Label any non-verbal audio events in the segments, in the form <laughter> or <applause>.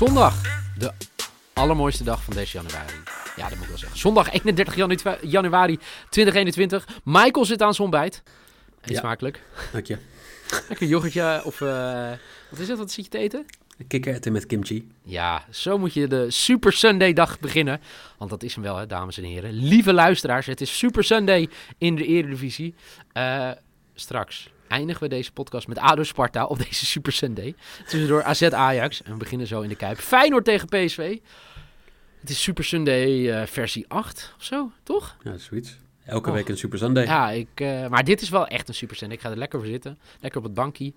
Zondag, de allermooiste dag van deze januari. Ja, dat moet ik wel zeggen. Zondag 31 janu- januari 2021. Michael zit aan zijn ontbijt. Eet Ja. smakelijk. Dank je. Lekker yoghurtje of... eh, wat is het? Wat zit je te eten? Kikkererwten met kimchi. Ja, zo moet je de Super Sunday dag beginnen. Want dat is hem wel, hè, dames en heren. Lieve luisteraars, het is Super Sunday in de Eredivisie. Eh, straks eindigen we deze podcast met ADO Sparta op deze Super Sunday. Tussendoor AZ Ajax. En we beginnen zo in de Kuip. Feyenoord tegen PSV. Het is Super Sunday eh, versie 8 of zo, toch? Ja, zoiets. Elke Och. week een Super Sunday. Ja, ik, eh, maar dit is wel echt een Super Sunday. Ik ga er lekker voor zitten. Lekker op het bankje.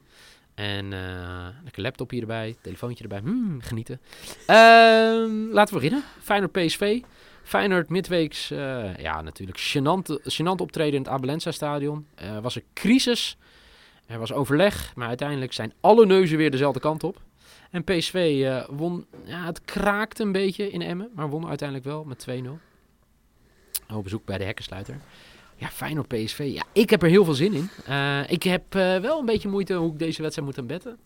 En eh lekker laptopje erbij, telefoontje erbij. Hmm, genieten. Ehm, laten we beginnen. Feyenoord PSV. Feyenoord midweeks, ja natuurlijk, gênant, gênant optreden in het Abelensa stadion. Was een crisis, er was overleg, maar uiteindelijk zijn alle neuzen weer dezelfde kant op. En PSV eh, won, ja, het kraakte een beetje in Emmen, maar won uiteindelijk wel met 2-0. Op bezoek bij de hekkensluiter. Ja, Feyenoord PSV. Ja, ik heb er heel veel zin in. Eh, ik heb eh, wel een beetje moeite hoe ik deze wedstrijd moet gaan betten.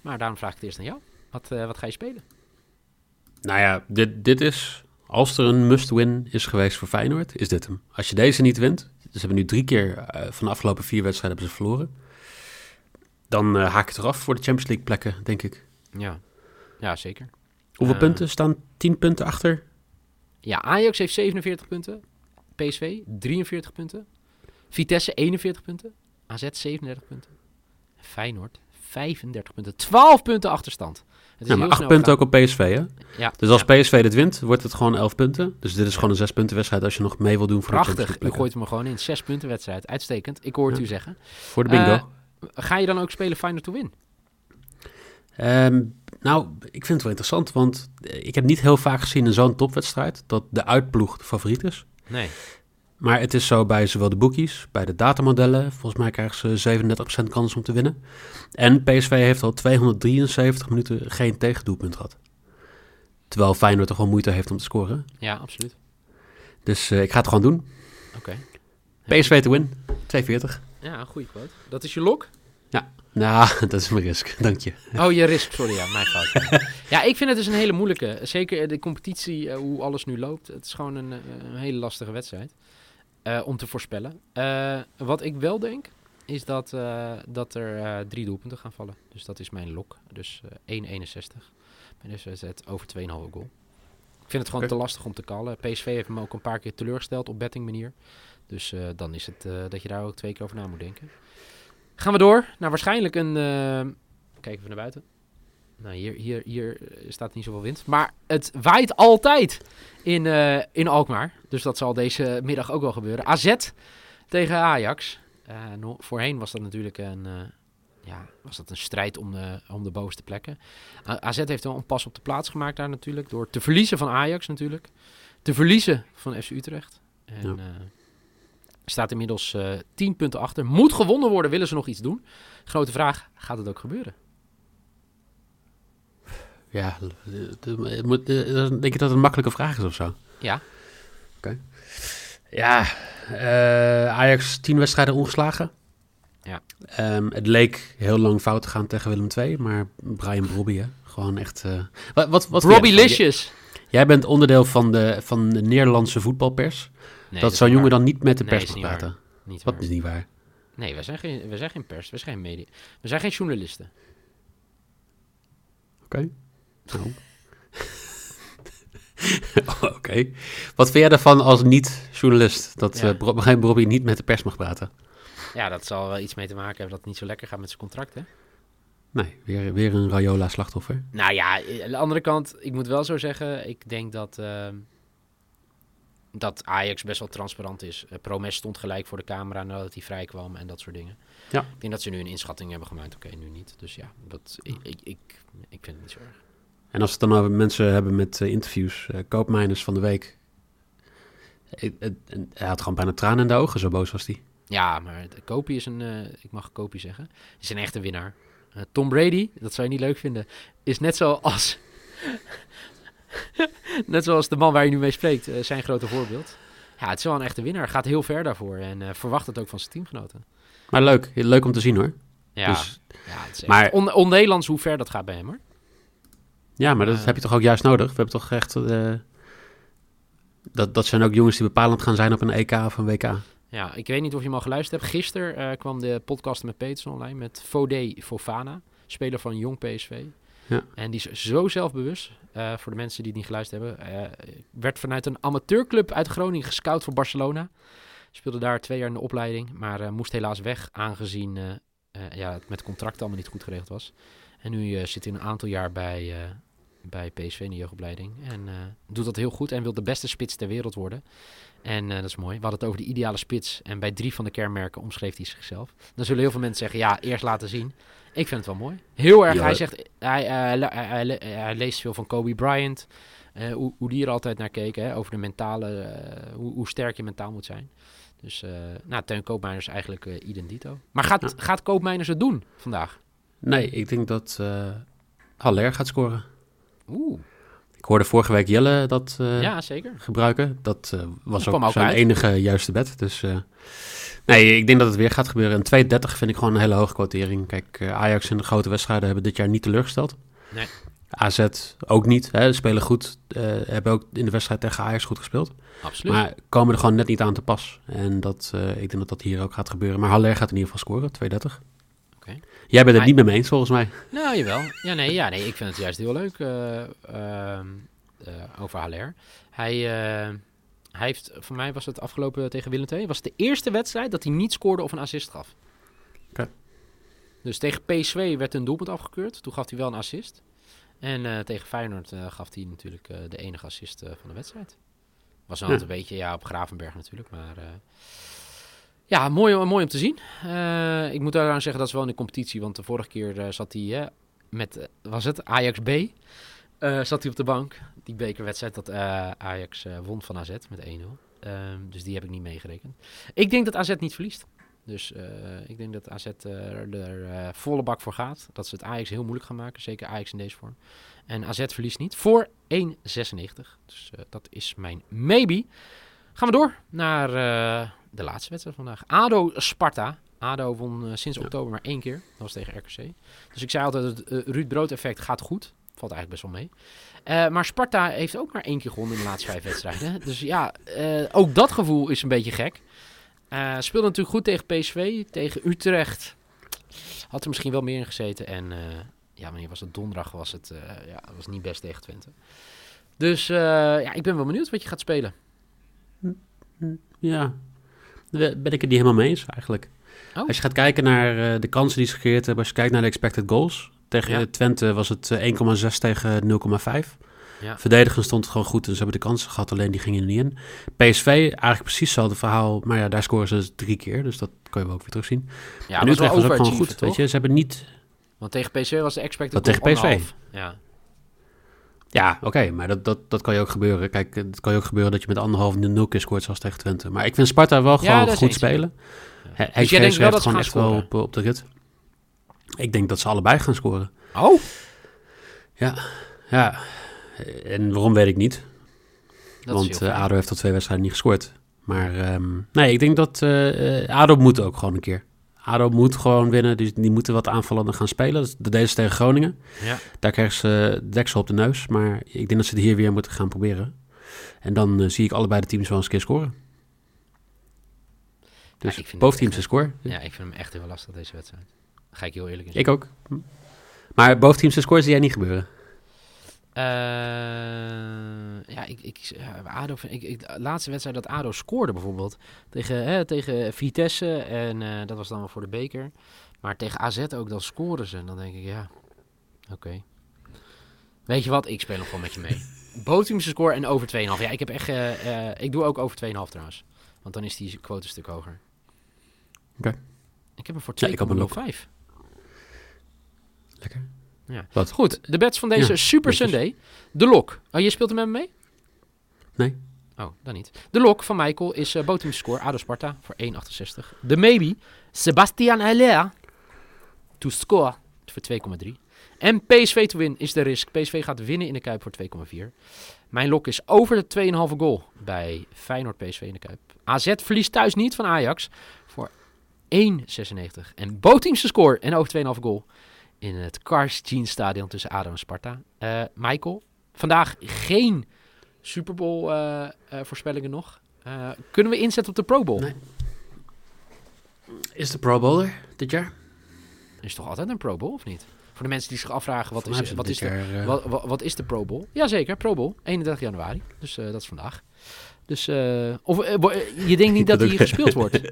Maar daarom vraag ik het eerst aan jou. Wat, wat ga je spelen? Nou ja, dit, dit is... Als er een must-win is geweest voor Feyenoord, is dit hem. Als je deze niet wint... Ze hebben nu drie keer van de afgelopen vier wedstrijden hebben ze verloren. Dan eh, haak ik het eraf voor de Champions League plekken, denk ik. Ja, ja zeker. Hoeveel Eh. punten staan? 10 punten achter? Ja, Ajax heeft 47 punten. PSV 43 punten. Vitesse 41 punten. AZ 37 punten. En Feyenoord 35 punten. 12 punten achterstand. Het is Ja, maar heel 8 snel punten gegaan. ook op PSV, hè? Ja, Dus als ja, PSV dit wint, wordt het gewoon 11 punten. Dus dit is Ja. gewoon een 6 punten wedstrijd als je nog mee wil doen voor de Champions prachtig. U gooit hem gewoon in. 6 punten wedstrijd. Uitstekend. Ik hoor het u zeggen. Voor de bingo. Eh, ga je dan ook spelen Feyenoord to win? Ehm, nou, ik vind het wel interessant, want eh, ik heb niet heel vaak gezien in zo'n topwedstrijd dat de uitploeg de favoriet is. Nee. Maar het is zo bij zowel de bookies, bij de datamodellen. Volgens mij krijgen ze 37% kans om te winnen. En PSV heeft al 273 minuten geen tegendoelpunt gehad. Terwijl Feyenoord toch wel moeite heeft om te scoren. Ja, absoluut. Dus eh, ik ga het gewoon doen. Oké. PSV te win, 240. Ja, een goede quote. Dat is je lok? Nou, <laughs> dat is mijn risk, dank je. Oh, je risk. Sorry, ja, mijn fout. ja, ik vind het dus een hele moeilijke. Zeker de competitie, eh, hoe alles nu loopt. Het is gewoon een, eh, een hele lastige wedstrijd eh, om te voorspellen. Eh, wat ik wel denk, is dat, eh, dat er eh, drie doelpunten gaan vallen. Dus dat is mijn lok. Dus eh 1,61 bij deze wedstrijd over 2,5 goal. Ik vind het gewoon te lastig om te callen. PSV heeft me ook een paar keer teleurgesteld op betting manier. Dus eh, dan is het eh, dat je daar ook twee keer over na moet denken. Gaan we door naar waarschijnlijk een... eh, kijken we naar buiten. Nou, hier, hier, hier eh, staat niet zoveel wind. Maar het waait altijd in, eh, in Alkmaar. Dus dat zal deze middag ook wel gebeuren. AZ tegen Ajax. No- voorheen was dat natuurlijk een, ja, was dat een strijd om de, om de bovenste plekken. AZ heeft wel een pas op de plaats gemaakt daar natuurlijk. Door te verliezen van Ajax natuurlijk. Te verliezen van FC Utrecht. En Ja. Eh, staat inmiddels eh 10 punten achter. Moet gewonnen worden, willen ze nog iets doen? Grote vraag, gaat het ook gebeuren? Ja, moet- eh, denk je dat het een makkelijke vraag is of zo? Ja. Ja, eh, Ajax 10 wedstrijden ongeslagen. Ja. Ehm, het leek heel lang fout te gaan tegen Willem II, maar Brian Brobby, hè? gewoon echt... eh, wat, wat, wat jij? Licious. J- Jij bent onderdeel van de, van de Nederlandse voetbalpers. Nee, dat niet jongen dan niet met de Nee, pers mag niet praten. Niet Wat is niet waar? Nee, wij zijn, geen, wij zijn geen pers, wij zijn geen media. We zijn geen journalisten. Oké. <laughs> Oké. Wat vind jij ervan als niet-journalist? Dat Ja. eh, Brobby niet met de pers mag praten? Ja, dat zal wel iets mee te maken hebben dat het niet zo lekker gaat met zijn contract, hè? Nee, weer, weer een Rayola-slachtoffer. Nou ja, aan de andere kant, ik moet wel zo zeggen, ik denk dat, ehm, dat Ajax best wel transparant is. Eh, Promes stond gelijk voor de camera nadat hij vrij kwam en dat soort dingen. Ja. Ik denk dat ze nu een inschatting hebben gemaakt. Oké, nu niet. Dus ja, dat, ik, ik, ik, ik vind het niet zo erg. En als we het dan over mensen hebben met eh, interviews, eh koopmijners van de week. Hij had gewoon bijna tranen in de ogen, zo boos was hij. Ja, maar de Kopi is een, ik mag Kopi zeggen, is een echte winnaar. Tom Brady, dat zou je niet leuk vinden, is net zoals, <laughs> net zoals de man waar je nu mee spreekt, eh, zijn grote voorbeeld. Ja, het is wel een echte winnaar. Gaat heel ver daarvoor en eh, verwacht het ook van zijn teamgenoten. Maar leuk, leuk om te zien hoor. Ja, Dus, ja het is echt maar- on- on-Nederlands hoe ver dat gaat bij hem hoor. Ja, maar dat heb je toch ook juist nodig? We hebben toch echt... eh, dat, dat zijn ook jongens die bepalend gaan zijn op een EK of een WK. Ja, ik weet niet of je hem al geluisterd hebt. Gisteren kwam de podcast met Peters online met Fodé Fofana, speler van Jong PSV. Ja. En die is zo zelfbewust, eh, voor de mensen die het niet geluisterd hebben. eh, werd vanuit een amateurclub uit Groningen gescout voor Barcelona. Speelde daar twee jaar in de opleiding, maar eh, moest helaas weg aangezien ja, het met contract allemaal niet goed geregeld was. En nu zit hij een aantal jaar bij, bij PSV in de jeugdopleiding. En eh, doet dat heel goed en wil de beste spits ter wereld worden. En eh, dat is mooi. We hadden het over de ideale spits. En bij drie van de kernmerken omschreef hij zichzelf. Dan zullen heel veel mensen zeggen, ja, eerst laten zien. Ik vind het wel mooi. Heel erg. Ja. Hij zegt, hij, eh, hij, hij le- hij leest veel van Kobe Bryant. hoe, hoe die er altijd naar keek. Hè, over de mentale, hoe, hoe sterk je mentaal moet zijn. Dus, eh nou, Teun Koopmeiners eigenlijk idem dito. Maar gaat, Ja. gaat Koopmeiners het doen vandaag? Nee, ik denk dat eh Haller gaat scoren. Oeh, Ik hoorde vorige week Jelle dat eh, ja, zeker. gebruiken. Dat eh, was ook ook zijn uit. enige juiste bet. Dus eh, nee, ik denk dat het weer gaat gebeuren. En 2,30 vind ik gewoon een hele hoge quotering. Kijk, Ajax in de grote wedstrijden hebben dit jaar niet teleurgesteld. Nee. AZ ook niet. Hè. Ze spelen goed. hebben ook in de wedstrijd tegen Ajax goed gespeeld. Absoluut. Maar komen er gewoon net niet aan te pas. En dat, ik denk dat dat hier ook gaat gebeuren. Maar Haller gaat in ieder geval scoren, 2,30. Jij bent het niet met me eens, volgens mij. Nou, jawel. Ja, nee, ja, nee, ik vind het juist heel leuk eh, ehm, eh, over Haller. Hij, eh, hij heeft, voor mij was het afgelopen tegen Willem II, was het de eerste wedstrijd dat hij niet scoorde of een assist gaf. Oké. Dus tegen PSV werd een doelpunt afgekeurd. Toen gaf hij wel een assist. En tegen Feyenoord gaf hij natuurlijk de enige assist van de wedstrijd. Was Ja. een beetje ja, op Gravenberg natuurlijk, maar... ja, mooi, mooi om te zien. Eh, ik moet daaraan zeggen, dat is wel in de competitie. Want de vorige keer eh, zat hij met, eh, was het Ajax B? Zat hij op de bank. Die bekerwedstrijd dat Ajax won van AZ met 1-0. Ehm, dus die heb ik niet meegerekend. Ik denk dat AZ niet verliest. Dus ik denk dat AZ er volle bak voor gaat. Dat ze het Ajax heel moeilijk gaan maken. Zeker Ajax in deze vorm. En AZ verliest niet voor 1,96. Dus dat is mijn maybe. Gaan we door naar eh, de laatste wedstrijd vandaag. ADO-Sparta. ADO won eh, sinds Ja. oktober maar één keer. Dat was tegen RKC. Dus ik zei altijd, het eh, Ruud Brood effect gaat goed. Valt eigenlijk best wel mee. Maar Sparta heeft ook maar één keer gewonnen in de laatste vijf <laughs> wedstrijden. Dus ja, ook dat gevoel is een beetje gek. Speelde natuurlijk goed tegen PSV. Tegen Utrecht had er misschien wel meer in gezeten. En ja, wanneer was het? Donderdag was het, ja, was niet best tegen Twente. Dus ja, ik ben wel benieuwd wat je gaat spelen. Ja, daar ben ik het niet helemaal mee eens eigenlijk. Oh. Als je gaat kijken naar eh, de kansen die ze gecreëerd hebben, als je kijkt naar de expected goals. Tegen Ja. eh, Twente was het eh, 1,6 tegen 0,5. Ja. Verdedigend stond het gewoon goed en ze hebben de kansen gehad, alleen die gingen er niet in. PSV, eigenlijk precies hetzelfde verhaal, maar ja, daar scoren ze dus drie keer, dus dat kan je wel ook weer terugzien. Ja, en Utrecht was ook gewoon goed, toch? weet je. Ze hebben niet... Want tegen PSV was de expected Wat tegen goal PSV? Ja. Ja, oké, maar dat, dat, dat kan je ook gebeuren. Kijk, het kan je ook gebeuren dat je met anderhalf nul keer scoort zoals tegen Twente. Maar ik vind Sparta wel Ja, gewoon goed spelen. Ja. Hij Dus wel dat ze gewoon echt wel op, op de rit. Ik denk dat ze allebei gaan scoren. Oh, Ja, en waarom weet ik niet. dat want eh. ADO heeft al twee wedstrijden niet gescoord. Maar ehm, nee, ik denk dat eh, ADO moet ook gewoon een keer. ADO moet gewoon winnen. Dus die moeten wat aanvallender gaan spelen. Dat dat deden ze tegen Groningen. Ja. Daar krijgen ze deksel op de neus. Maar ik denk dat ze het hier weer moeten gaan proberen. En dan eh, zie ik allebei de teams wel eens een keer scoren. Dus vind boventeams score. ja, ik vind hem echt heel lastig deze wedstrijd. Ga ik heel eerlijk in Ik ook. Maar boventeams een score zie jij niet gebeuren. Eh, ja, ik, ik, ja, ADO, ik, ik, de laatste wedstrijd dat ADO scoorde bijvoorbeeld tegen, hè, tegen Vitesse en eh, dat was dan wel voor de beker. Maar tegen AZ ook, dan scoren ze. En dan denk ik, ja, oké. Weet je wat, ik speel nog gewoon met je mee. <laughs> Bootteamse score en over 2,5. Ja, ik heb echt, eh, eh, ik doe ook over 2,5 trouwens. Want dan is die quote een stuk hoger. Oké. Ik heb hem voor Ja, ik heb hem ook. 2,05. Lekker. Ja. Wat? Goed, de bets van deze Ja, Super. Sunday. De lok. Oh, je speelt hem met me mee? Nee. Oh, dan niet. De lok van Michael is uh, score. ADO Sparta voor 1,68. De maybe. Sebastian Haller. To score voor 2,3. En PSV to win is de risk. PSV gaat winnen in de Kuip voor 2,4. Mijn lok is over de 2,5 goal bij Feyenoord PSV in de Kuip. AZ verliest thuis niet van Ajax voor 1,96. En Boteamse score en over 2,5 goal in het Cars Jeans Stadion tussen ADO en Sparta. Eh, Michael, vandaag geen Super Bowl eh, eh, voorspellingen nog. Eh, kunnen we inzetten op de Pro Bowl? Nee. Is de Pro Bowler dit jaar? Er is toch altijd een Pro Bowl, of niet? Voor de mensen die zich afvragen, wat, is, wat, is de, jaar, wat, wat, wat is de Pro Bowl? Jazeker, Pro Bowl, 31 januari. Dus dat is vandaag. Dus, of je denkt <laughs> niet dat Dat die ook- gespeeld wordt? <laughs>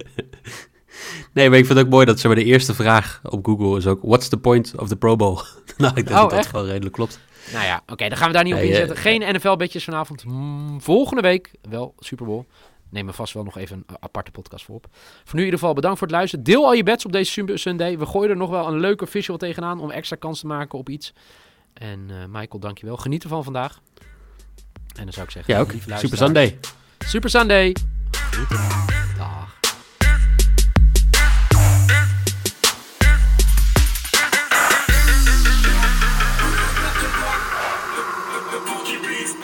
Nee, maar ik vind het ook mooi dat ze bij de eerste vraag op Google is ook... What's the point of the Pro Bowl? <laughs> nou, ik denk Oh, dat dat echt? wel redelijk klopt. Nou ja, oké, dan gaan we daar niet op Nee, eh, inzetten. Geen NFL-bedjes vanavond. Mm, volgende week wel Super Bowl. Neem er vast wel nog even een aparte podcast voor op. Voor nu in ieder geval bedankt voor het luisteren. Deel al je bets op deze Super Sunday. We gooien er nog wel een leuke visual tegenaan om extra kans te maken op iets. En eh, Michael, dankjewel. Geniet ervan vandaag. En dan zou ik zeggen... Ja, ook. Super Sunday. Super Sunday.